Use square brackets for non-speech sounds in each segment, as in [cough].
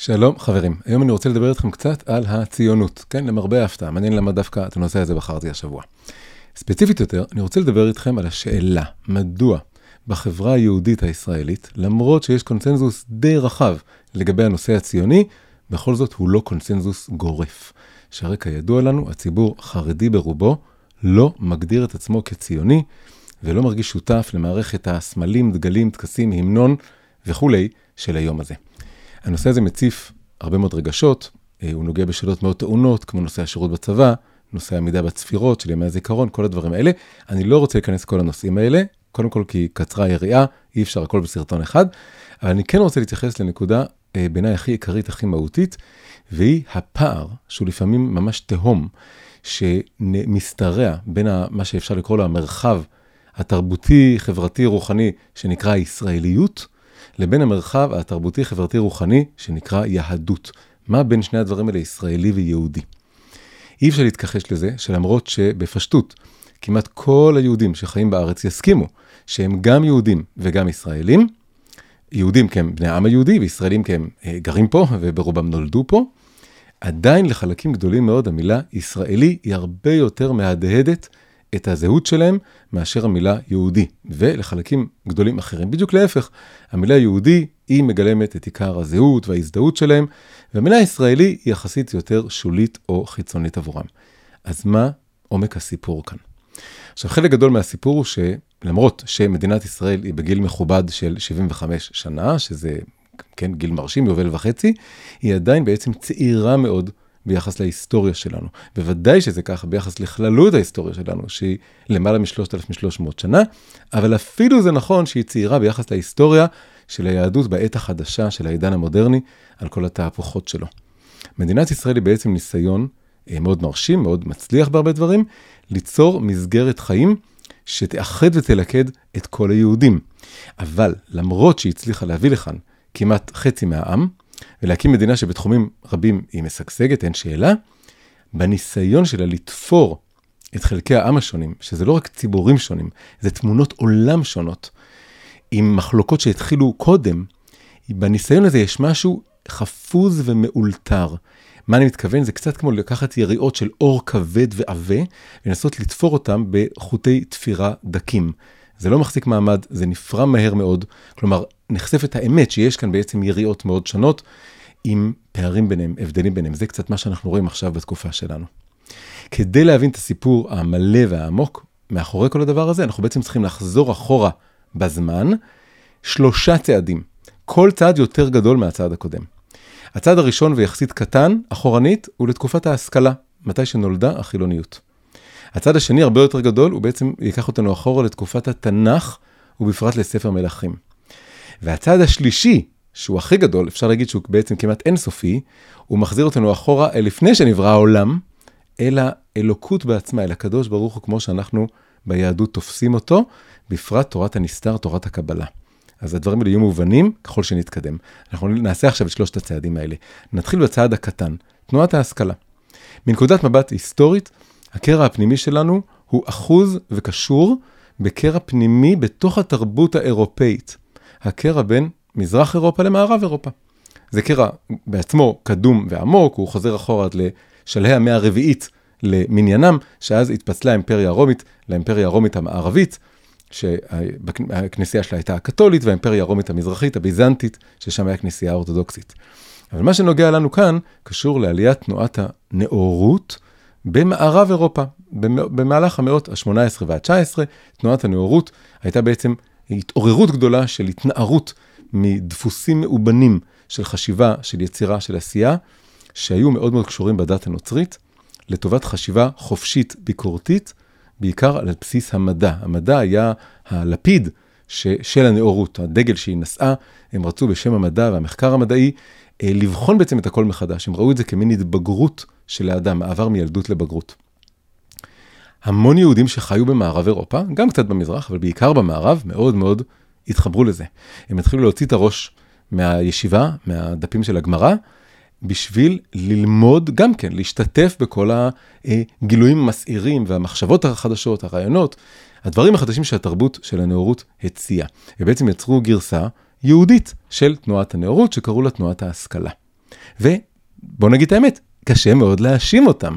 שלום חברים, היום אני רוצה לדבר איתכם קצת על הציונות, כן, למרבה ההפתעה, מעניין למה דווקא את הנושא הזה בחרתי השבוע. ספציפית יותר, אני רוצה לדבר איתכם על השאלה, מדוע בחברה היהודית הישראלית, למרות שיש קונצנזוס די רחב לגבי הנושא הציוני, בכל זאת הוא לא קונצנזוס גורף. שהרי כידוע לנו, הציבור חרדי ברובו לא מגדיר את עצמו כציוני, ולא מרגיש שותף למערכת הסמלים, דגלים, טקסים, המנון וכולי של היום הזה. הנושא הזה מציף הרבה מאוד רגשות, אה, הוא נוגע בשאלות מאוד טעונות, כמו נושא השירות בצבא, נושא העמידה בצפירות של ימי הזיכרון, כל הדברים האלה. אני לא רוצה להיכנס לכל הנושאים האלה, קודם כל כי קצרה היריעה, אי אפשר הכל בסרטון אחד, אבל אני כן רוצה להתייחס לנקודה אה, בעיניי הכי עיקרית, הכי מהותית, והיא הפער, שהוא לפעמים ממש תהום, שמשתרע בין מה שאפשר לקרוא לו המרחב התרבותי, חברתי, רוחני, שנקרא הישראליות, לבין המרחב התרבותי, חברתי, רוחני, שנקרא יהדות. מה בין שני הדברים האלה ישראלי ויהודי? אי אפשר להתכחש לזה, שלמרות שבפשטות, כמעט כל היהודים שחיים בארץ יסכימו שהם גם יהודים וגם ישראלים, יהודים כי הם בני העם היהודי וישראלים כי הם אה, גרים פה וברובם נולדו פה, עדיין לחלקים גדולים מאוד המילה ישראלי היא הרבה יותר מהדהדת את הזהות שלהם מאשר המילה יהודי, ולחלקים גדולים אחרים. בדיוק להפך, המילה יהודי היא מגלמת את עיקר הזהות וההזדהות שלהם, והמילה ישראלי היא יחסית יותר שולית או חיצונית עבורם. אז מה עומק הסיפור כאן? עכשיו, חלק גדול מהסיפור הוא שלמרות שמדינת ישראל היא בגיל מכובד של 75 שנה, שזה כן גיל מרשים, יובל וחצי, היא עדיין בעצם צעירה מאוד ביחס להיסטוריה שלנו. בוודאי שזה ככה ביחס לכללות ההיסטוריה שלנו, שהיא למעלה מ-3,300 שנה, אבל אפילו זה נכון שהיא צעירה ביחס להיסטוריה של היהדות בעת החדשה של העידן המודרני, על כל התהפוכות שלו. מדינת ישראל היא בעצם ניסיון אה, מאוד מרשים, מאוד מצליח בהרבה דברים, ליצור מסגרת חיים שתאחד ותלכד את כל היהודים. אבל למרות שהיא הצליחה להביא לכאן כמעט חצי מהעם, ולהקים מדינה שבתחומים רבים היא משגשגת, אין שאלה, בניסיון שלה לתפור את חלקי העם השונים, שזה לא רק ציבורים שונים, זה תמונות עולם שונות, עם מחלוקות שהתחילו קודם, בניסיון הזה יש משהו חפוז ומאולתר. מה אני מתכוון? זה קצת כמו לקחת יריעות של אור כבד ועבה, ולנסות לתפור אותם בחוטי תפירה דקים. זה לא מחזיק מעמד, זה נפרם מהר מאוד. כלומר, נחשפת האמת שיש כאן בעצם יריעות מאוד שונות, עם פערים ביניהם, הבדלים ביניהם. זה קצת מה שאנחנו רואים עכשיו בתקופה שלנו. כדי להבין את הסיפור המלא והעמוק מאחורי כל הדבר הזה, אנחנו בעצם צריכים לחזור אחורה בזמן, שלושה צעדים. כל צעד יותר גדול מהצעד הקודם. הצעד הראשון ויחסית קטן, אחורנית, הוא לתקופת ההשכלה, מתי שנולדה החילוניות. הצד השני, הרבה יותר גדול, הוא בעצם ייקח אותנו אחורה לתקופת התנ"ך, ובפרט לספר מלכים. והצד השלישי, שהוא הכי גדול, אפשר להגיד שהוא בעצם כמעט אינסופי, הוא מחזיר אותנו אחורה אל לפני שנברא העולם, אל האלוקות בעצמה, אל הקדוש ברוך הוא, כמו שאנחנו ביהדות תופסים אותו, בפרט תורת הנסתר, תורת הקבלה. אז הדברים האלה יהיו מובנים ככל שנתקדם. אנחנו נעשה עכשיו את שלושת הצעדים האלה. נתחיל בצעד הקטן, תנועת ההשכלה. מנקודת מבט היסטורית, הקרע הפנימי שלנו הוא אחוז וקשור בקרע פנימי בתוך התרבות האירופאית. הקרע בין מזרח אירופה למערב אירופה. זה קרע בעצמו קדום ועמוק, הוא חוזר אחורה עד לשלהי המאה הרביעית למניינם, שאז התפצלה האימפריה הרומית לאימפריה הרומית המערבית, שהכנסייה שלה הייתה הקתולית, והאימפריה הרומית המזרחית, הביזנטית, ששם הייתה כנסייה אורתודוקסית. אבל מה שנוגע לנו כאן, קשור לעליית תנועת הנאורות במערב אירופה. במהלך המאות ה-18 וה-19, תנועת הנאורות הייתה בעצם התעוררות גדולה של התנערות מדפוסים מאובנים של חשיבה, של יצירה, של עשייה, שהיו מאוד מאוד קשורים בדת הנוצרית, לטובת חשיבה חופשית ביקורתית, בעיקר על בסיס המדע. המדע היה הלפיד של הנאורות, הדגל שהיא נשאה, הם רצו בשם המדע והמחקר המדעי אה, לבחון בעצם את הכל מחדש. הם ראו את זה כמין התבגרות של האדם, מעבר מילדות לבגרות. המון יהודים שחיו במערב אירופה, גם קצת במזרח, אבל בעיקר במערב, מאוד מאוד התחברו לזה. הם התחילו להוציא את הראש מהישיבה, מהדפים של הגמרא, בשביל ללמוד גם כן, להשתתף בכל הגילויים המסעירים והמחשבות החדשות, הרעיונות, הדברים החדשים שהתרבות של הנאורות הציעה. ובעצם יצרו גרסה יהודית של תנועת הנאורות, שקראו לה תנועת ההשכלה. ובוא נגיד את האמת, קשה מאוד להאשים אותם.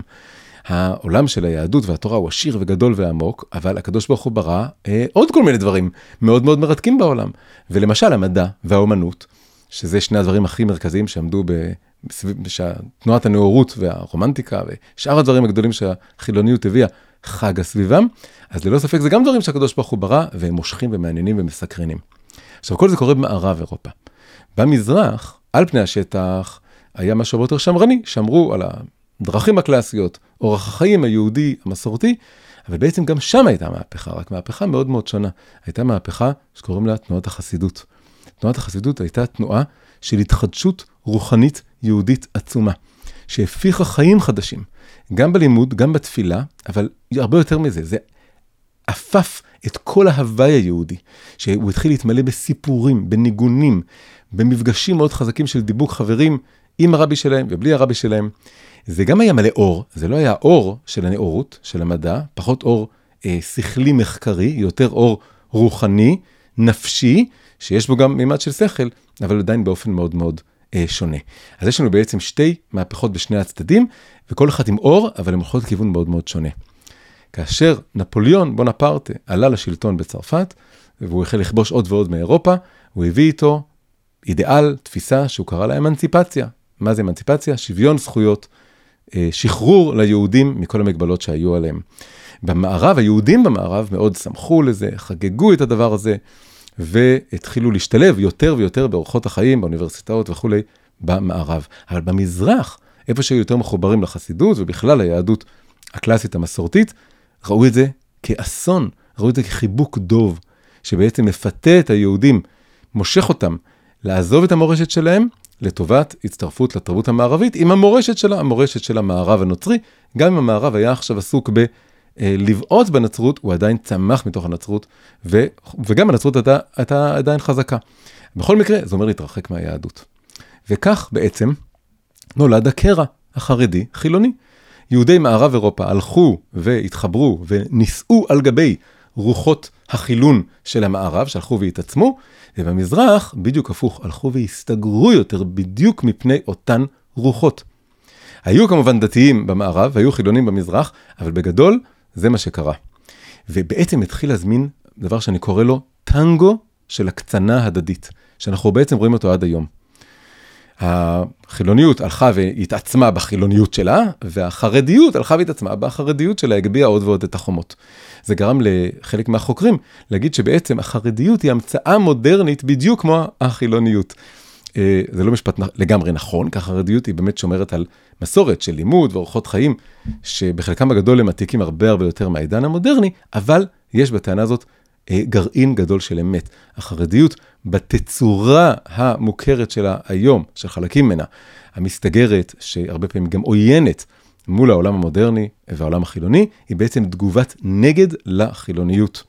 העולם של היהדות והתורה הוא עשיר וגדול ועמוק, אבל הקדוש ברוך הוא ברא אה, עוד כל מיני דברים מאוד מאוד מרתקים בעולם. ולמשל המדע והאומנות, שזה שני הדברים הכי מרכזיים שעמדו בתנועת הנאורות והרומנטיקה ושאר הדברים הגדולים שהחילוניות הביאה, חגה סביבם, אז ללא ספק זה גם דברים שהקדוש ברוך הוא ברא, והם מושכים ומעניינים ומסקרנים. עכשיו, כל זה קורה במערב אירופה. במזרח, על פני השטח, היה משהו הרבה יותר שמרני, שמרו על הדרכים הקלאסיות, אורח החיים היהודי המסורתי, אבל בעצם גם שם הייתה מהפכה, רק מהפכה מאוד מאוד שונה. הייתה מהפכה שקוראים לה תנועת החסידות. תנועת החסידות הייתה תנועה של התחדשות רוחנית יהודית עצומה, שהפיחה חיים חדשים, גם בלימוד, גם בתפילה, אבל הרבה יותר מזה, זה עפף את כל ההוואי היהודי, שהוא התחיל להתמלא בסיפורים, בניגונים, במפגשים מאוד חזקים של דיבוק חברים עם הרבי שלהם ובלי הרבי שלהם. זה גם היה מלא אור, זה לא היה אור של הנאורות, של המדע, פחות אור אה, שכלי מחקרי, יותר אור רוחני, נפשי, שיש בו גם מימד של שכל, אבל עדיין באופן מאוד מאוד אה, שונה. אז יש לנו בעצם שתי מהפכות בשני הצדדים, וכל אחת עם אור, אבל הן הולכות לכיוון מאוד מאוד שונה. כאשר נפוליאון בונפרטה עלה לשלטון בצרפת, והוא החל לכבוש עוד ועוד מאירופה, הוא הביא איתו אידיאל, תפיסה שהוא קרא לה אמנציפציה. מה זה אמנציפציה? שוויון זכויות, אה, שחרור ליהודים מכל המגבלות שהיו עליהם. במערב, היהודים במערב מאוד שמחו לזה, חגגו את הדבר הזה, והתחילו להשתלב יותר ויותר באורחות החיים, באוניברסיטאות וכולי, במערב. אבל במזרח, איפה שהיו יותר מחוברים לחסידות ובכלל היהדות הקלאסית המסורתית, ראו את זה כאסון, ראו את זה כחיבוק דוב, שבעצם מפתה את היהודים, מושך אותם לעזוב את המורשת שלהם לטובת הצטרפות לתרבות המערבית עם המורשת שלה, המורשת של המערב הנוצרי. גם אם המערב היה עכשיו עסוק בלבעוט בנצרות, הוא עדיין צמח מתוך הנצרות, ו, וגם הנצרות הייתה, הייתה עדיין חזקה. בכל מקרה, זה אומר להתרחק מהיהדות. וכך בעצם נולד הקרע החרדי חילוני. יהודי מערב אירופה הלכו והתחברו ונישאו על גבי רוחות החילון של המערב, שהלכו והתעצמו, ובמזרח, בדיוק הפוך, הלכו והסתגרו יותר בדיוק מפני אותן רוחות. היו כמובן דתיים במערב, והיו חילונים במזרח, אבל בגדול, זה מה שקרה. ובעצם התחיל להזמין דבר שאני קורא לו טנגו של הקצנה הדדית, שאנחנו בעצם רואים אותו עד היום. החילוניות הלכה והתעצמה בחילוניות שלה, והחרדיות הלכה והתעצמה בחרדיות שלה, הגביה עוד ועוד את החומות. זה גרם לחלק מהחוקרים להגיד שבעצם החרדיות היא המצאה מודרנית בדיוק כמו החילוניות. אה, זה לא משפט לגמרי נכון, כי החרדיות היא באמת שומרת על מסורת של לימוד ואורחות חיים, שבחלקם הגדול הם עתיקים הרבה הרבה יותר מהעידן המודרני, אבל יש בטענה הזאת אה, גרעין גדול של אמת. החרדיות בתצורה המוכרת שלה היום, של חלקים ממנה, המסתגרת, שהרבה פעמים גם עוינת מול העולם המודרני והעולם החילוני, היא בעצם תגובת נגד לחילוניות.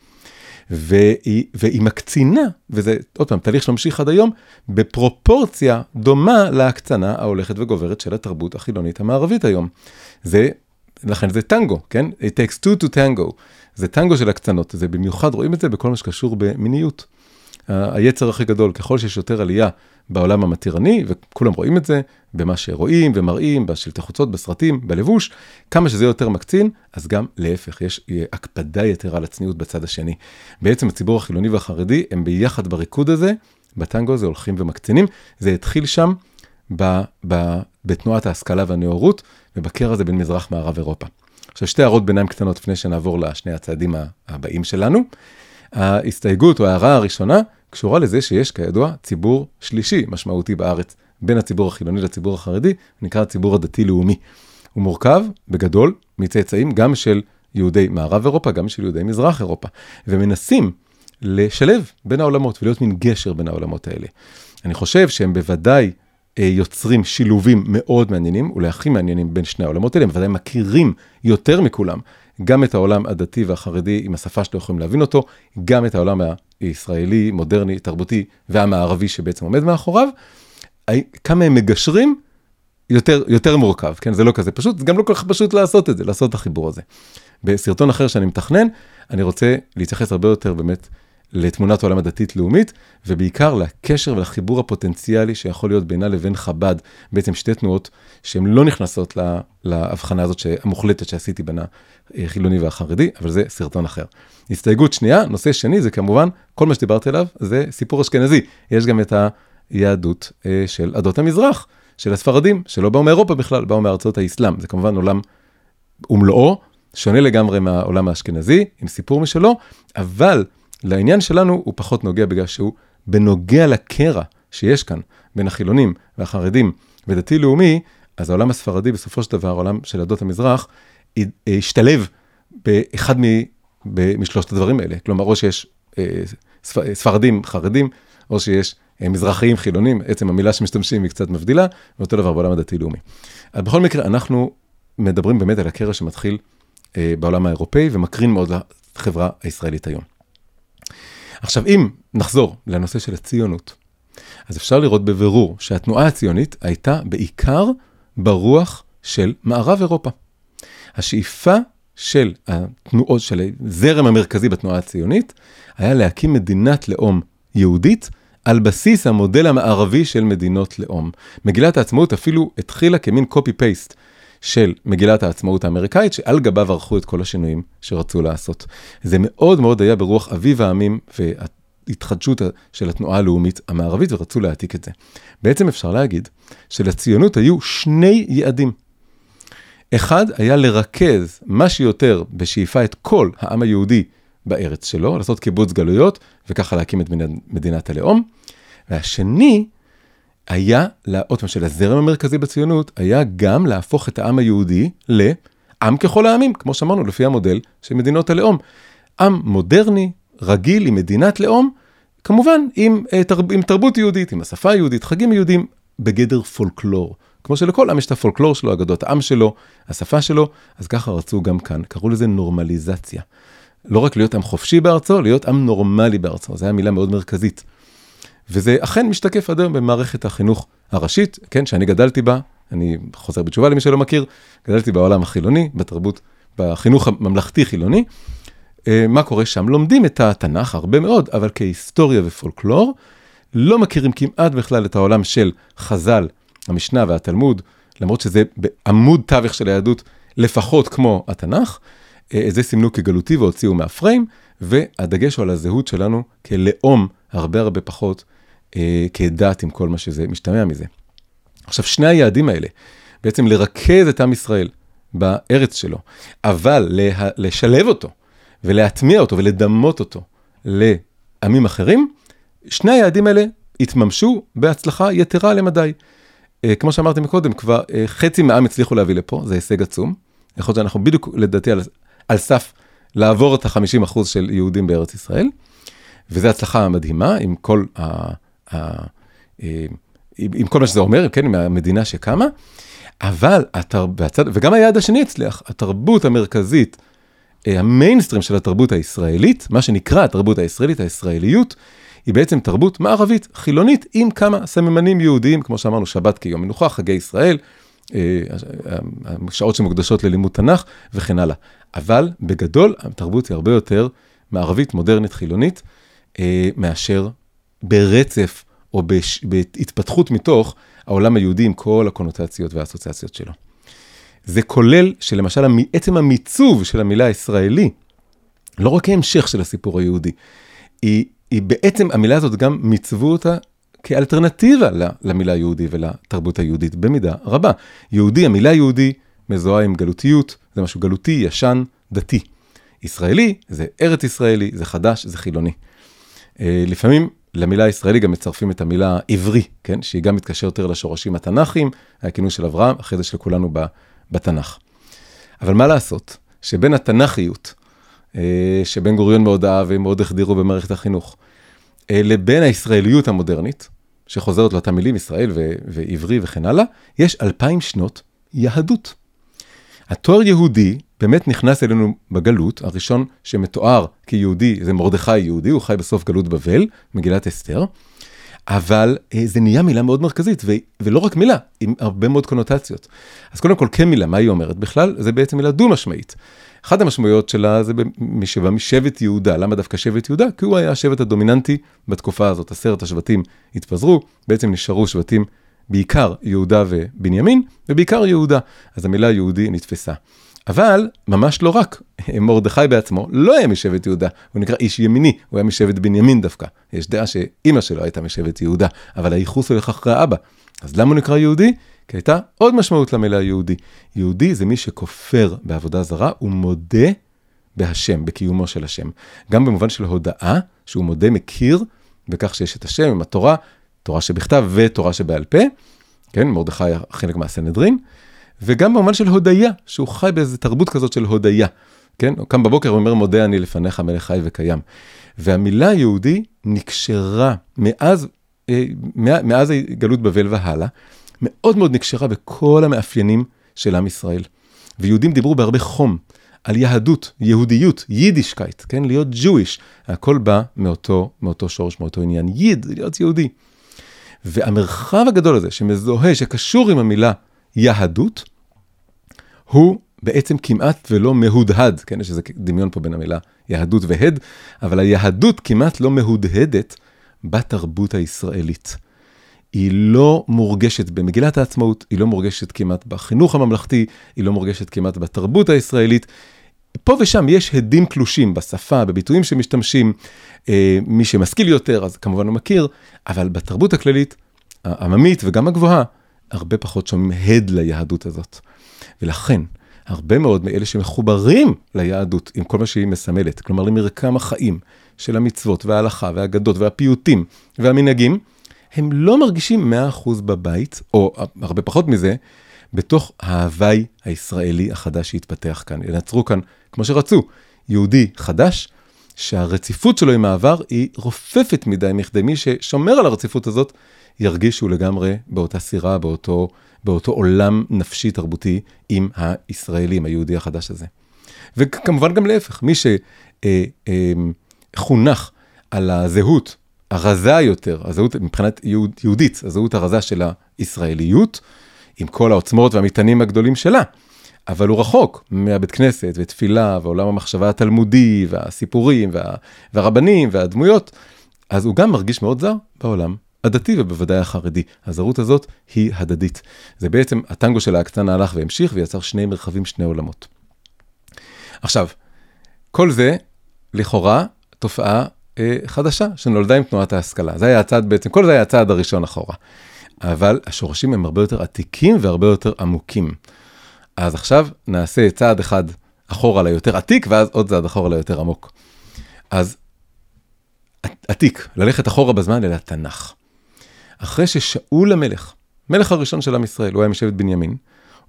והיא, והיא מקצינה, וזה עוד פעם תהליך שממשיך עד היום, בפרופורציה דומה להקצנה ההולכת וגוברת של התרבות החילונית המערבית היום. זה, לכן זה טנגו, כן? It takes two to tango. זה טנגו של הקצנות, זה במיוחד רואים את זה בכל מה שקשור במיניות. היצר הכי גדול, ככל שיש יותר עלייה בעולם המתירני, וכולם רואים את זה במה שרואים ומראים, בשלטי חוצות, בסרטים, בלבוש, כמה שזה יותר מקצין, אז גם להפך, יש הקפדה יתרה על הצניעות בצד השני. בעצם הציבור החילוני והחרדי הם ביחד בריקוד הזה, בטנגו הזה הולכים ומקצינים. זה התחיל שם ב, ב, בתנועת ההשכלה והנאורות, ובקרע הזה בין מזרח מערב אירופה. עכשיו שתי הערות ביניים קטנות לפני שנעבור לשני הצעדים הבאים שלנו. ההסתייגות או ההערה הראשונה קשורה לזה שיש כידוע ציבור שלישי משמעותי בארץ, בין הציבור החילוני לציבור החרדי, נקרא הציבור הדתי-לאומי. הוא מורכב בגדול מצאצאים גם של יהודי מערב אירופה, גם של יהודי מזרח אירופה, ומנסים לשלב בין העולמות ולהיות מין גשר בין העולמות האלה. אני חושב שהם בוודאי אה, יוצרים שילובים מאוד מעניינים, אולי הכי מעניינים בין שני העולמות האלה, הם בוודאי מכירים יותר מכולם גם את העולם הדתי והחרדי עם השפה שלא יכולים להבין אותו, גם את העולם הישראלי, מודרני, תרבותי והמערבי שבעצם עומד מאחוריו. כמה הם מגשרים, יותר, יותר מורכב, כן? זה לא כזה פשוט, זה גם לא כל כך פשוט לעשות את זה, לעשות את החיבור הזה. בסרטון אחר שאני מתכנן, אני רוצה להתייחס הרבה יותר באמת לתמונת העולם הדתית-לאומית, ובעיקר לקשר ולחיבור הפוטנציאלי שיכול להיות בינה לבין חב"ד, בעצם שתי תנועות שהן לא נכנסות להבחנה הזאת המוחלטת שעשיתי בין החילוני והחרדי, אבל זה סרטון אחר. הסתייגות שנייה, נושא שני, זה כמובן, כל מה שדיברתי עליו, זה סיפור אשכנזי. יש גם את היהדות אה, של עדות המזרח, של הספרדים, שלא באו מאירופה בכלל, באו מארצות האסלאם. זה כמובן עולם ומלואו, שונה לגמרי מהעולם האשכנזי, עם סיפור משלו, אבל לעניין שלנו הוא פחות נוגע בגלל שהוא בנוגע לקרע שיש כאן בין החילונים והחרדים ודתי-לאומי, אז העולם הספרדי בסופו של דבר, העולם של עדות המזרח, השתלב באחד מ, משלושת הדברים האלה. כלומר, או שיש אה, ספרדים חרדים, או שיש אה, מזרחיים חילונים, עצם המילה שמשתמשים היא קצת מבדילה, ואותו דבר בעולם הדתי-לאומי. אז בכל מקרה, אנחנו מדברים באמת על הקרע שמתחיל אה, בעולם האירופאי ומקרין מאוד לחברה הישראלית היום. עכשיו, אם נחזור לנושא של הציונות, אז אפשר לראות בבירור שהתנועה הציונית הייתה בעיקר ברוח של מערב אירופה. השאיפה של התנועות, של הזרם המרכזי בתנועה הציונית, היה להקים מדינת לאום יהודית על בסיס המודל המערבי של מדינות לאום. מגילת העצמאות אפילו התחילה כמין copy-paste של מגילת העצמאות האמריקאית, שעל גביו ערכו את כל השינויים שרצו לעשות. זה מאוד מאוד היה ברוח אביב העמים וההתחדשות של התנועה הלאומית המערבית, ורצו להעתיק את זה. בעצם אפשר להגיד שלציונות היו שני יעדים. אחד היה לרכז מה שיותר בשאיפה את כל העם היהודי בארץ שלו, לעשות קיבוץ גלויות, וככה להקים את מדינת הלאום. והשני היה, עוד פעם, של הזרם המרכזי בציונות, היה גם להפוך את העם היהודי לעם ככל העמים, כמו שאמרנו, לפי המודל של מדינות הלאום. עם מודרני, רגיל, עם מדינת לאום, כמובן עם, אה, עם תרבות יהודית, עם השפה היהודית, חגים יהודים, בגדר פולקלור. כמו שלכל עם יש את הפולקלור שלו, אגדות העם שלו, השפה שלו, אז ככה רצו גם כאן, קראו לזה נורמליזציה. לא רק להיות עם חופשי בארצו, להיות עם נורמלי בארצו, זו הייתה מילה מאוד מרכזית. וזה אכן משתקף עד היום במערכת החינוך הראשית, כן, שאני גדלתי בה, אני חוזר בתשובה למי שלא מכיר, גדלתי בעולם החילוני, בתרבות, בחינוך הממלכתי-חילוני. אה, מה קורה שם? לומדים את התנ"ך הרבה מאוד, אבל כהיסטוריה ופולקלור, לא מכירים כמעט בכלל את העולם של חז"ל, המשנה והתלמוד, למרות שזה בעמוד תווך של היהדות, לפחות כמו התנ"ך. אה, זה סימנו כגלותי והוציאו מהפריים, והדגש הוא על הזהות שלנו כלאום הרבה הרבה פחות כדת עם כל מה שזה משתמע מזה. עכשיו, שני היעדים האלה, בעצם לרכז את עם ישראל בארץ שלו, אבל לה, לשלב אותו ולהטמיע אותו ולדמות אותו לעמים אחרים, שני היעדים האלה התממשו בהצלחה יתרה למדי. אה, כמו שאמרתי מקודם, כבר אה, חצי מהעם הצליחו להביא לפה, זה הישג עצום. יכול להיות שאנחנו בדיוק, לדעתי, על, על סף לעבור את ה-50% של יהודים בארץ ישראל, וזו הצלחה מדהימה עם כל, ה, אה, עם כל מה שזה אומר, כן, עם המדינה שקמה, אבל, התר... והצד... וגם היעד השני הצליח, התרבות המרכזית, המיינסטרים של התרבות הישראלית, מה שנקרא התרבות הישראלית, הישראליות, היא בעצם תרבות מערבית, חילונית, עם כמה סממנים יהודיים, כמו שאמרנו, שבת כיום מנוחה, חגי ישראל, אה, שעות שמוקדשות ללימוד תנ"ך וכן הלאה. אבל בגדול, התרבות היא הרבה יותר מערבית, מודרנית, חילונית, אה, מאשר ברצף או בהתפתחות מתוך העולם היהודי עם כל הקונוטציות והאסוציאציות שלו. זה כולל שלמשל עצם המיצוב של המילה ישראלי, לא רק ההמשך של הסיפור היהודי, היא היא בעצם, המילה הזאת גם מיצבו אותה כאלטרנטיבה למילה יהודי ולתרבות היהודית במידה רבה. יהודי, המילה יהודי מזוהה עם גלותיות, זה משהו גלותי, ישן, דתי. ישראלי זה ארץ ישראלי, זה חדש, זה חילוני. אה, לפעמים למילה ישראלי גם מצרפים את המילה עברי, כן? שהיא גם מתקשרת יותר לשורשים התנ"כיים, הכינוי של אברהם, אחרי זה של כולנו בתנ"ך. אבל מה לעשות, שבין התנ"כיות אה, שבן גוריון מאוד אהב ומאוד החדירו במערכת החינוך, אה, לבין הישראליות המודרנית, שחוזרת לאותם מילים, ישראל ו- ועברי וכן הלאה, יש אלפיים שנות יהדות. התואר יהודי באמת נכנס אלינו בגלות, הראשון שמתואר כיהודי זה מרדכי יהודי, הוא חי בסוף גלות בבל, מגילת אסתר, אבל אה, זה נהיה מילה מאוד מרכזית, ו- ולא רק מילה, עם הרבה מאוד קונוטציות. אז קודם כל, כמילה, מה היא אומרת? בכלל, זה בעצם מילה דו-משמעית. אחת המשמעויות שלה זה משבע משבט יהודה. למה דווקא שבט יהודה? כי הוא היה השבט הדומיננטי בתקופה הזאת. עשרת השבטים התפזרו, בעצם נשארו שבטים, בעיקר יהודה ובנימין, ובעיקר יהודה. אז המילה יהודי נתפסה. אבל ממש לא רק, [laughs] מרדכי בעצמו לא היה משבט יהודה, הוא נקרא איש ימיני, הוא היה משבט בנימין דווקא. יש דעה שאימא שלו הייתה משבט יהודה, אבל הייחוס הולך אחרי אבא. אז למה הוא נקרא יהודי? כי הייתה עוד משמעות למילה יהודי. יהודי זה מי שכופר בעבודה זרה ומודה בהשם, בקיומו של השם. גם במובן של הודאה, שהוא מודה, מכיר בכך שיש את השם עם התורה, תורה שבכתב ותורה שבעל פה, כן, מרדכי היה חלק מהסנהדרין, וגם במובן של הודיה, שהוא חי באיזו תרבות כזאת של הודיה, כן? הוא קם בבוקר ואומר, מודה אני לפניך, מלך חי וקיים. והמילה יהודי נקשרה מאז, אה, מאז גלות בבל והלאה, מאוד מאוד נקשרה בכל המאפיינים של עם ישראל. ויהודים דיברו בהרבה חום על יהדות, יהודיות, יידישקייט, כן? להיות Jewish. הכל בא מאותו, מאותו שורש, מאותו עניין. ייד, להיות יהודי. והמרחב הגדול הזה, שמזוהה, שקשור עם המילה יהדות, הוא בעצם כמעט ולא מהודהד, כן, יש איזה דמיון פה בין המילה יהדות והד, אבל היהדות כמעט לא מהודהדת בתרבות הישראלית. היא לא מורגשת במגילת העצמאות, היא לא מורגשת כמעט בחינוך הממלכתי, היא לא מורגשת כמעט בתרבות הישראלית. פה ושם יש הדים קלושים בשפה, בביטויים שמשתמשים, אה, מי שמשכיל יותר, אז כמובן הוא מכיר, אבל בתרבות הכללית, העממית וגם הגבוהה, הרבה פחות שומעים הד ליהדות הזאת. ולכן, הרבה מאוד מאלה שמחוברים ליהדות עם כל מה שהיא מסמלת, כלומר למרקם החיים של המצוות וההלכה והאגדות והפיוטים והמנהגים, הם לא מרגישים 100% בבית, או הרבה פחות מזה, בתוך ההוואי הישראלי החדש שהתפתח כאן. ינצרו כאן, כמו שרצו, יהודי חדש, שהרציפות שלו עם העבר היא רופפת מדי מכדי מי ששומר על הרציפות הזאת, ירגיש שהוא לגמרי באותה סירה, באותו, באותו עולם נפשי תרבותי עם הישראלים, היהודי החדש הזה. וכמובן גם להפך, מי שחונך אה, אה, על הזהות הרזה יותר, הזהות מבחינת יהוד, יהודית, הזהות הרזה של הישראליות, עם כל העוצמות והמטענים הגדולים שלה. אבל הוא רחוק מהבית כנסת ותפילה ועולם המחשבה התלמודי והסיפורים וה, והרבנים והדמויות, אז הוא גם מרגיש מאוד זר בעולם הדתי ובוודאי החרדי. הזרות הזאת היא הדדית. זה בעצם הטנגו של ההקצנה הלך והמשיך ויצר שני מרחבים, שני עולמות. עכשיו, כל זה לכאורה תופעה אה, חדשה שנולדה עם תנועת ההשכלה. זה היה הצעד בעצם, כל זה היה הצעד הראשון אחורה. אבל השורשים הם הרבה יותר עתיקים והרבה יותר עמוקים. אז עכשיו נעשה צעד אחד אחורה ליותר עתיק, ואז עוד צעד אחורה ליותר עמוק. אז עתיק, ללכת אחורה בזמן אל התנ"ך. אחרי ששאול המלך, מלך הראשון של עם ישראל, הוא היה משבט בנימין,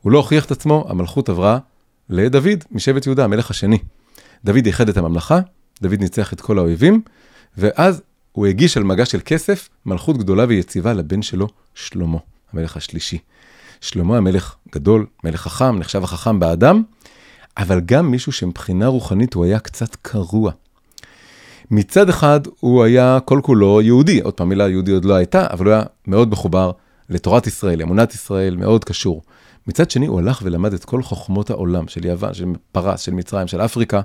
הוא לא הוכיח את עצמו, המלכות עברה לדוד, משבט יהודה, המלך השני. דוד איחד את הממלכה, דוד ניצח את כל האויבים, ואז הוא הגיש על מגש של כסף מלכות גדולה ויציבה לבן שלו, שלמה, המלך השלישי. שלמה המלך גדול, מלך חכם, נחשב החכם באדם, אבל גם מישהו שמבחינה רוחנית הוא היה קצת קרוע. מצד אחד הוא היה כל כולו יהודי, עוד פעם מילה יהודי עוד לא הייתה, אבל הוא היה מאוד מחובר לתורת ישראל, אמונת ישראל, מאוד קשור. מצד שני הוא הלך ולמד את כל חוכמות העולם, של יוון, של פרס, של מצרים, של אפריקה,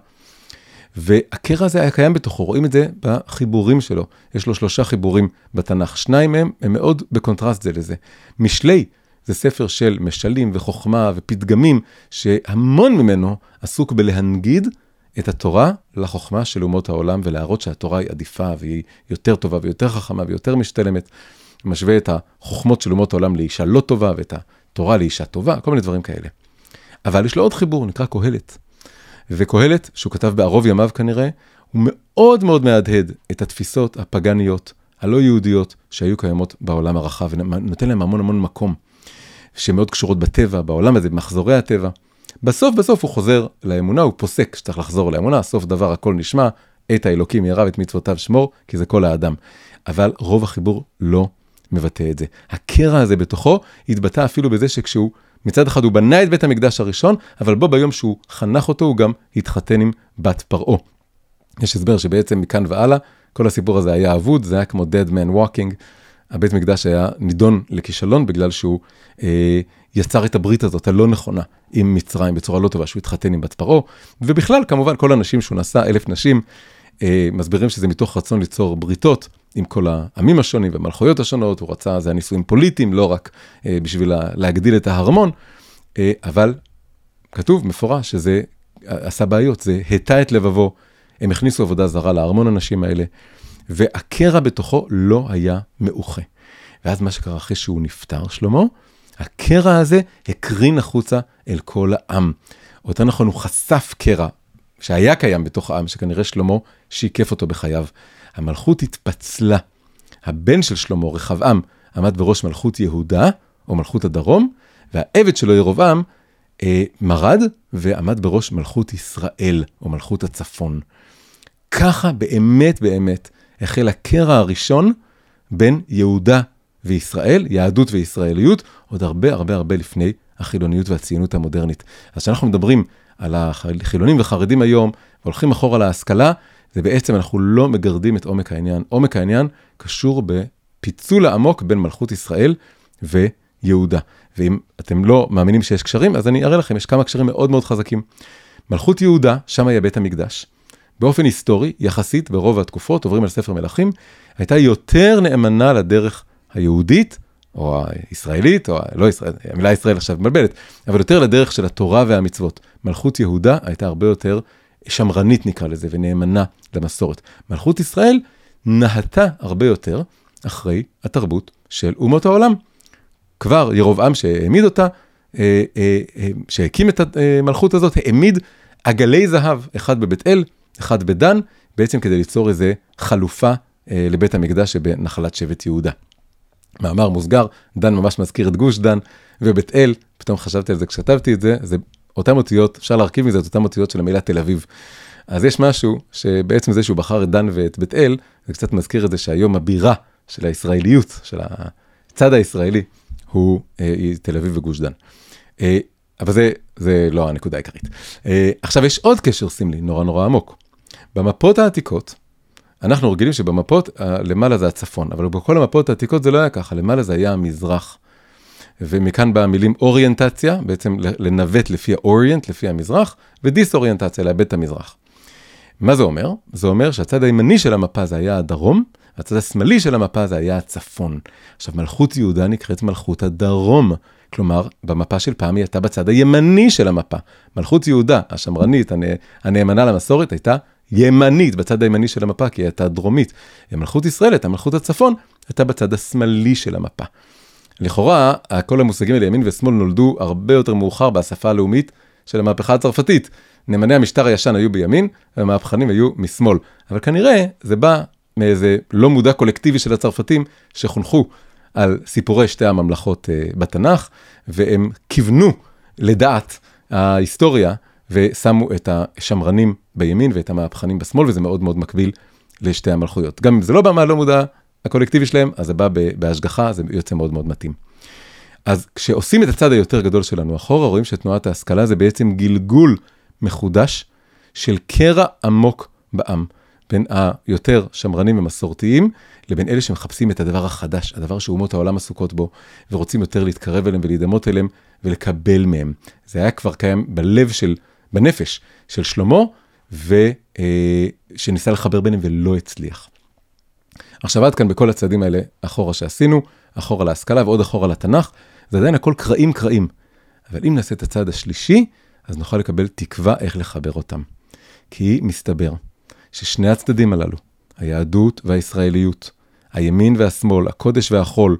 והקרע הזה היה קיים בתוכו, רואים את זה בחיבורים שלו. יש לו שלושה חיבורים בתנ"ך, שניים מהם הם מאוד בקונטרסט זה לזה. משלי זה ספר של משלים וחוכמה ופתגמים, שהמון ממנו עסוק בלהנגיד את התורה לחוכמה של אומות העולם, ולהראות שהתורה היא עדיפה והיא יותר טובה ויותר חכמה ויותר משתלמת. משווה את החוכמות של אומות העולם לאישה לא טובה, ואת התורה לאישה טובה, כל מיני דברים כאלה. אבל יש לו עוד חיבור, נקרא קהלת. וקהלת, שהוא כתב בערוב ימיו כנראה, הוא מאוד מאוד מהדהד את התפיסות הפגניות, הלא יהודיות, שהיו קיימות בעולם הרחב, ונותן להם המון המון מקום, שמאוד קשורות בטבע, בעולם הזה, במחזורי הטבע. בסוף בסוף הוא חוזר לאמונה, הוא פוסק שצריך לחזור לאמונה, סוף דבר הכל נשמע, את האלוקים ירא ואת מצוותיו שמור, כי זה כל האדם. אבל רוב החיבור לא מבטא את זה. הקרע הזה בתוכו התבטא אפילו בזה שכשהוא מצד אחד הוא בנה את בית המקדש הראשון, אבל בו ביום שהוא חנך אותו, הוא גם התחתן עם בת פרעה. יש הסבר שבעצם מכאן והלאה, כל הסיפור הזה היה אבוד, זה היה כמו dead man walking, הבית מקדש היה נידון לכישלון בגלל שהוא אה, יצר את הברית הזאת הלא נכונה עם מצרים בצורה לא טובה, שהוא התחתן עם בת פרעה, ובכלל, כמובן, כל הנשים שהוא נשא, אלף נשים, אה, מסבירים שזה מתוך רצון ליצור בריתות עם כל העמים השונים והמלכויות השונות, הוא רצה, זה היה נישואים פוליטיים, לא רק אה, בשביל להגדיל את ההרמון, אה, אבל כתוב מפורש שזה עשה בעיות, זה הטה את לבבו, הם הכניסו עבודה זרה לארמון הנשים האלה, והקרע בתוכו לא היה מאוחה. ואז מה שקרה אחרי שהוא נפטר, שלמה, הקרע הזה הקרין החוצה אל כל העם. יותר נכון, הוא חשף קרע שהיה קיים בתוך העם, שכנראה שלמה שיקף אותו בחייו. המלכות התפצלה. הבן של שלמה, רחבעם, עמד בראש מלכות יהודה, או מלכות הדרום, והעבד שלו, ירבעם, אה, מרד ועמד בראש מלכות ישראל, או מלכות הצפון. ככה באמת באמת החל הקרע הראשון בין יהודה וישראל, יהדות וישראליות, עוד הרבה הרבה הרבה לפני החילוניות והציונות המודרנית. אז כשאנחנו מדברים על החילונים וחרדים היום, והולכים אחורה להשכלה, זה בעצם אנחנו לא מגרדים את עומק העניין. עומק העניין קשור בפיצול העמוק בין מלכות ישראל ויהודה. ואם אתם לא מאמינים שיש קשרים, אז אני אראה לכם, יש כמה קשרים מאוד מאוד חזקים. מלכות יהודה, שם היה בית המקדש. באופן היסטורי, יחסית ברוב התקופות, עוברים על ספר מלכים, הייתה יותר נאמנה לדרך היהודית, או הישראלית, או לא ישראל, המילה ישראל עכשיו מבלבלת, אבל יותר לדרך של התורה והמצוות. מלכות יהודה הייתה הרבה יותר שמרנית נקרא לזה, ונאמנה למסורת. מלכות ישראל נהתה הרבה יותר אחרי התרבות של אומות העולם. כבר ירובעם שהעמיד אותה, אה, אה, אה, שהקים את המלכות הזאת, העמיד עגלי זהב, אחד בבית אל, אחד בדן, בעצם כדי ליצור איזה חלופה לבית המקדש שבנחלת שבט יהודה. מאמר מוסגר, דן ממש מזכיר את גוש דן, ובית אל, פתאום חשבתי על זה כשכתבתי את זה, זה אותן אותיות, אפשר להרכיב מזה את אותן אותיות של המילה תל אביב. אז יש משהו שבעצם זה שהוא בחר את דן ואת בית אל, זה קצת מזכיר את זה שהיום הבירה של הישראליות, של הצד הישראלי, הוא אה, תל אביב וגוש דן. אה, אבל זה, זה לא הנקודה העיקרית. אה, עכשיו יש עוד קשר סמלי נורא נורא עמוק. במפות העתיקות, אנחנו רגילים שבמפות למעלה זה הצפון, אבל בכל המפות העתיקות זה לא היה ככה, למעלה זה היה המזרח. ומכאן באה המילים אוריינטציה, בעצם לנווט לפי האוריינט, לפי המזרח, ודיסאוריינטציה, לאבד את המזרח. מה זה אומר? זה אומר שהצד הימני של המפה זה היה הדרום, והצד השמאלי של המפה זה היה הצפון. עכשיו, מלכות יהודה נקראת מלכות הדרום. כלומר, במפה של פעם היא הייתה בצד הימני של המפה. מלכות יהודה, השמרנית, הנאמנה למסורת, הייתה ימנית, בצד הימני של המפה, כי היא הייתה דרומית. מלכות ישראל הייתה מלכות הצפון, הייתה בצד השמאלי של המפה. לכאורה, כל המושגים האלה, ימין ושמאל, נולדו הרבה יותר מאוחר בשפה הלאומית של המהפכה הצרפתית. נאמני המשטר הישן היו בימין, והמהפכנים היו משמאל. אבל כנראה זה בא מאיזה לא מודע קולקטיבי של הצרפתים, שחונכו על סיפורי שתי הממלכות uh, בתנ"ך, והם כיוונו לדעת ההיסטוריה, ושמו את השמרנים בימין ואת המהפכנים בשמאל, וזה מאוד מאוד מקביל לשתי המלכויות. גם אם זה לא בא מהלא מודע הקולקטיבי שלהם, אז זה בא בהשגחה, זה יוצא מאוד מאוד מתאים. אז כשעושים את הצד היותר גדול שלנו אחורה, רואים שתנועת ההשכלה זה בעצם גלגול מחודש של קרע עמוק בעם, בין היותר שמרנים ומסורתיים, לבין אלה שמחפשים את הדבר החדש, הדבר שאומות העולם עסוקות בו, ורוצים יותר להתקרב אליהם ולהידמות אליהם ולקבל מהם. זה היה כבר קיים בלב של, בנפש של שלמה, ושניסה אה, לחבר ביניהם ולא הצליח. עכשיו עד כאן בכל הצעדים האלה אחורה שעשינו, אחורה להשכלה ועוד אחורה לתנ"ך, זה עדיין הכל קרעים קרעים. אבל אם נעשה את הצעד השלישי, אז נוכל לקבל תקווה איך לחבר אותם. כי מסתבר ששני הצדדים הללו, היהדות והישראליות, הימין והשמאל, הקודש והחול,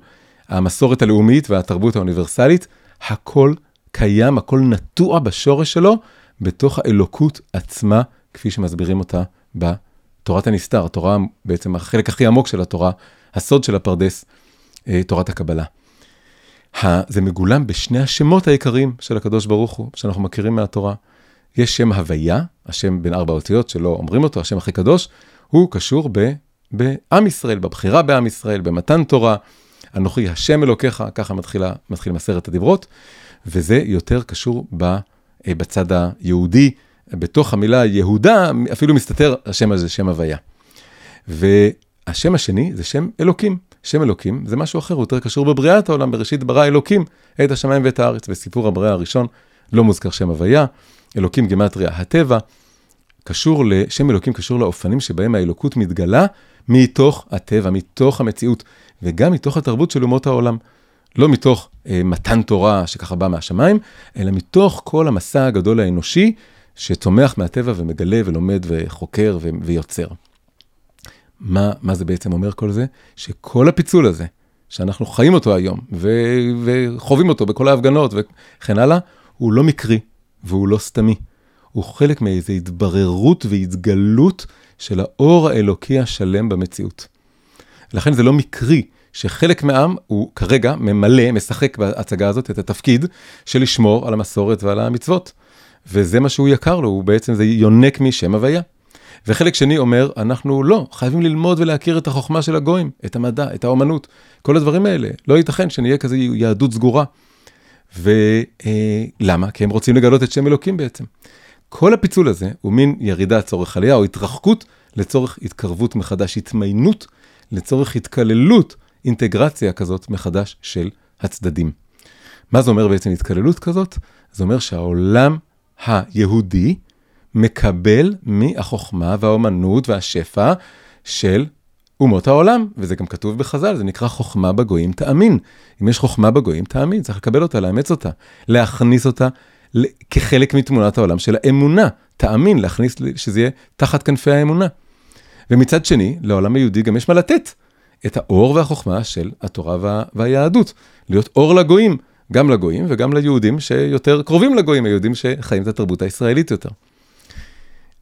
המסורת הלאומית והתרבות האוניברסלית, הכל קיים, הכל נטוע בשורש שלו, בתוך האלוקות עצמה, כפי שמסבירים אותה בתורת הנסתר, התורה, בעצם החלק הכי עמוק של התורה, הסוד של הפרדס, אה, תורת הקבלה. זה מגולם בשני השמות העיקריים של הקדוש ברוך הוא, שאנחנו מכירים מהתורה. יש שם הוויה, השם בין ארבע אותיות שלא אומרים אותו, השם הכי קדוש, הוא קשור ב, בעם ישראל, בבחירה בעם ישראל, במתן תורה. אנוכי השם אלוקיך, ככה מתחילה, מתחיל מסרת הדיברות, וזה יותר קשור ב, בצד היהודי. בתוך המילה יהודה אפילו מסתתר השם הזה, שם הוויה. והשם השני זה שם אלוקים. שם אלוקים זה משהו אחר, הוא יותר קשור בבריאת העולם, בראשית ברא אלוקים את השמיים ואת הארץ. בסיפור הבריאה הראשון לא מוזכר שם הוויה, אלוקים גימטריה הטבע, קשור לשם אלוקים, קשור לאופנים שבהם האלוקות מתגלה מתוך הטבע, מתוך המציאות, וגם מתוך התרבות של אומות העולם. לא מתוך אה, מתן תורה שככה בא מהשמיים, אלא מתוך כל המסע הגדול האנושי שצומח מהטבע ומגלה ולומד וחוקר ו- ויוצר. מה, מה זה בעצם אומר כל זה? שכל הפיצול הזה, שאנחנו חיים אותו היום, ו- וחווים אותו בכל ההפגנות וכן הלאה, הוא לא מקרי והוא לא סתמי. הוא חלק מאיזו התבררות והתגלות של האור האלוקי השלם במציאות. לכן זה לא מקרי שחלק מהעם הוא כרגע ממלא, משחק בהצגה הזאת את התפקיד של לשמור על המסורת ועל המצוות. וזה מה שהוא יקר לו, הוא בעצם, זה יונק משם הוויה. וחלק שני אומר, אנחנו לא, חייבים ללמוד ולהכיר את החוכמה של הגויים, את המדע, את האומנות, כל הדברים האלה. לא ייתכן שנהיה כזה יהדות סגורה. ולמה? אה, כי הם רוצים לגלות את שם אלוקים בעצם. כל הפיצול הזה הוא מין ירידה צורך עלייה, או התרחקות לצורך התקרבות מחדש, התמיינות לצורך התקללות, אינטגרציה כזאת מחדש של הצדדים. מה זה אומר בעצם התקללות כזאת? זה אומר שהעולם היהודי מקבל מהחוכמה והאומנות והשפע של אומות העולם, וזה גם כתוב בחז"ל, זה נקרא חוכמה בגויים תאמין. אם יש חוכמה בגויים תאמין, צריך לקבל אותה, לאמץ אותה, להכניס אותה כחלק מתמונת העולם של האמונה. תאמין, להכניס, שזה יהיה תחת כנפי האמונה. ומצד שני, לעולם היהודי גם יש מה לתת. את האור והחוכמה של התורה וה, והיהדות. להיות אור לגויים, גם לגויים וגם ליהודים שיותר קרובים לגויים, היהודים שחיים את התרבות הישראלית יותר.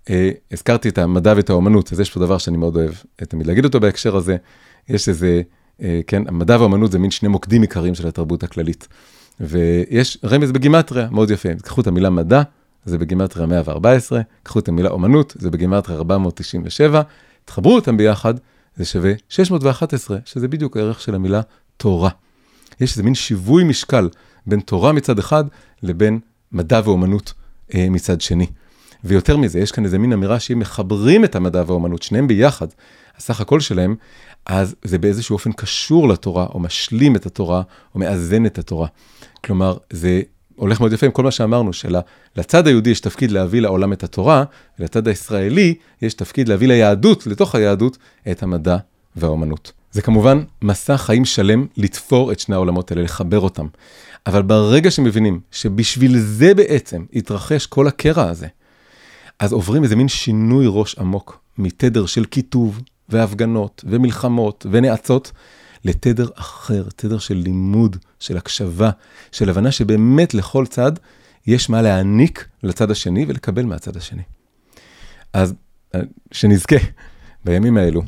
Uh, הזכרתי את המדע ואת האומנות, אז יש פה דבר שאני מאוד אוהב תמיד להגיד אותו בהקשר הזה. יש איזה, uh, כן, המדע והאומנות זה מין שני מוקדים עיקריים של התרבות הכללית. ויש רמז בגימטריה מאוד יפה. קחו את המילה מדע, זה בגימטריה 114, קחו את המילה אומנות, זה בגימטריה 497, תחברו אותם ביחד, זה שווה 611, שזה בדיוק הערך של המילה תורה. יש איזה מין שיווי משקל בין תורה מצד אחד לבין מדע ואומנות אה, מצד שני. ויותר מזה, יש כאן איזה מין אמירה שאם מחברים את המדע והאומנות, שניהם ביחד, הסך הכל שלהם, אז זה באיזשהו אופן קשור לתורה, או משלים את התורה, או מאזן את התורה. כלומר, זה הולך מאוד יפה עם כל מה שאמרנו, שלצד היהודי יש תפקיד להביא לעולם את התורה, ולצד הישראלי יש תפקיד להביא ליהדות, לתוך היהדות, את המדע והאומנות. זה כמובן מסע חיים שלם לתפור את שני העולמות האלה, לחבר אותם. אבל ברגע שמבינים שבשביל זה בעצם התרחש כל הקרע הזה, אז עוברים איזה מין שינוי ראש עמוק מתדר של קיטוב והפגנות ומלחמות ונאצות לתדר אחר, תדר של לימוד, של הקשבה, של הבנה שבאמת לכל צד יש מה להעניק לצד השני ולקבל מהצד השני. אז אה, שנזכה בימים האלו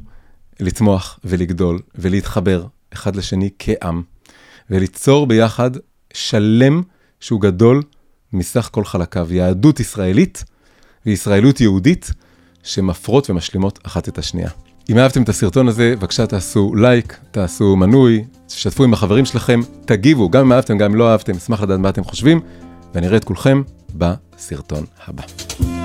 לצמוח ולגדול ולהתחבר אחד לשני כעם, וליצור ביחד שלם שהוא גדול מסך כל חלקיו, יהדות ישראלית וישראלות יהודית שמפרות ומשלימות אחת את השנייה. אם אהבתם את הסרטון הזה, בבקשה תעשו לייק, תעשו מנוי, תשתפו עם החברים שלכם, תגיבו, גם אם אהבתם, גם אם לא אהבתם, אשמח לדעת מה אתם חושבים, ואני אראה את כולכם בסרטון הבא.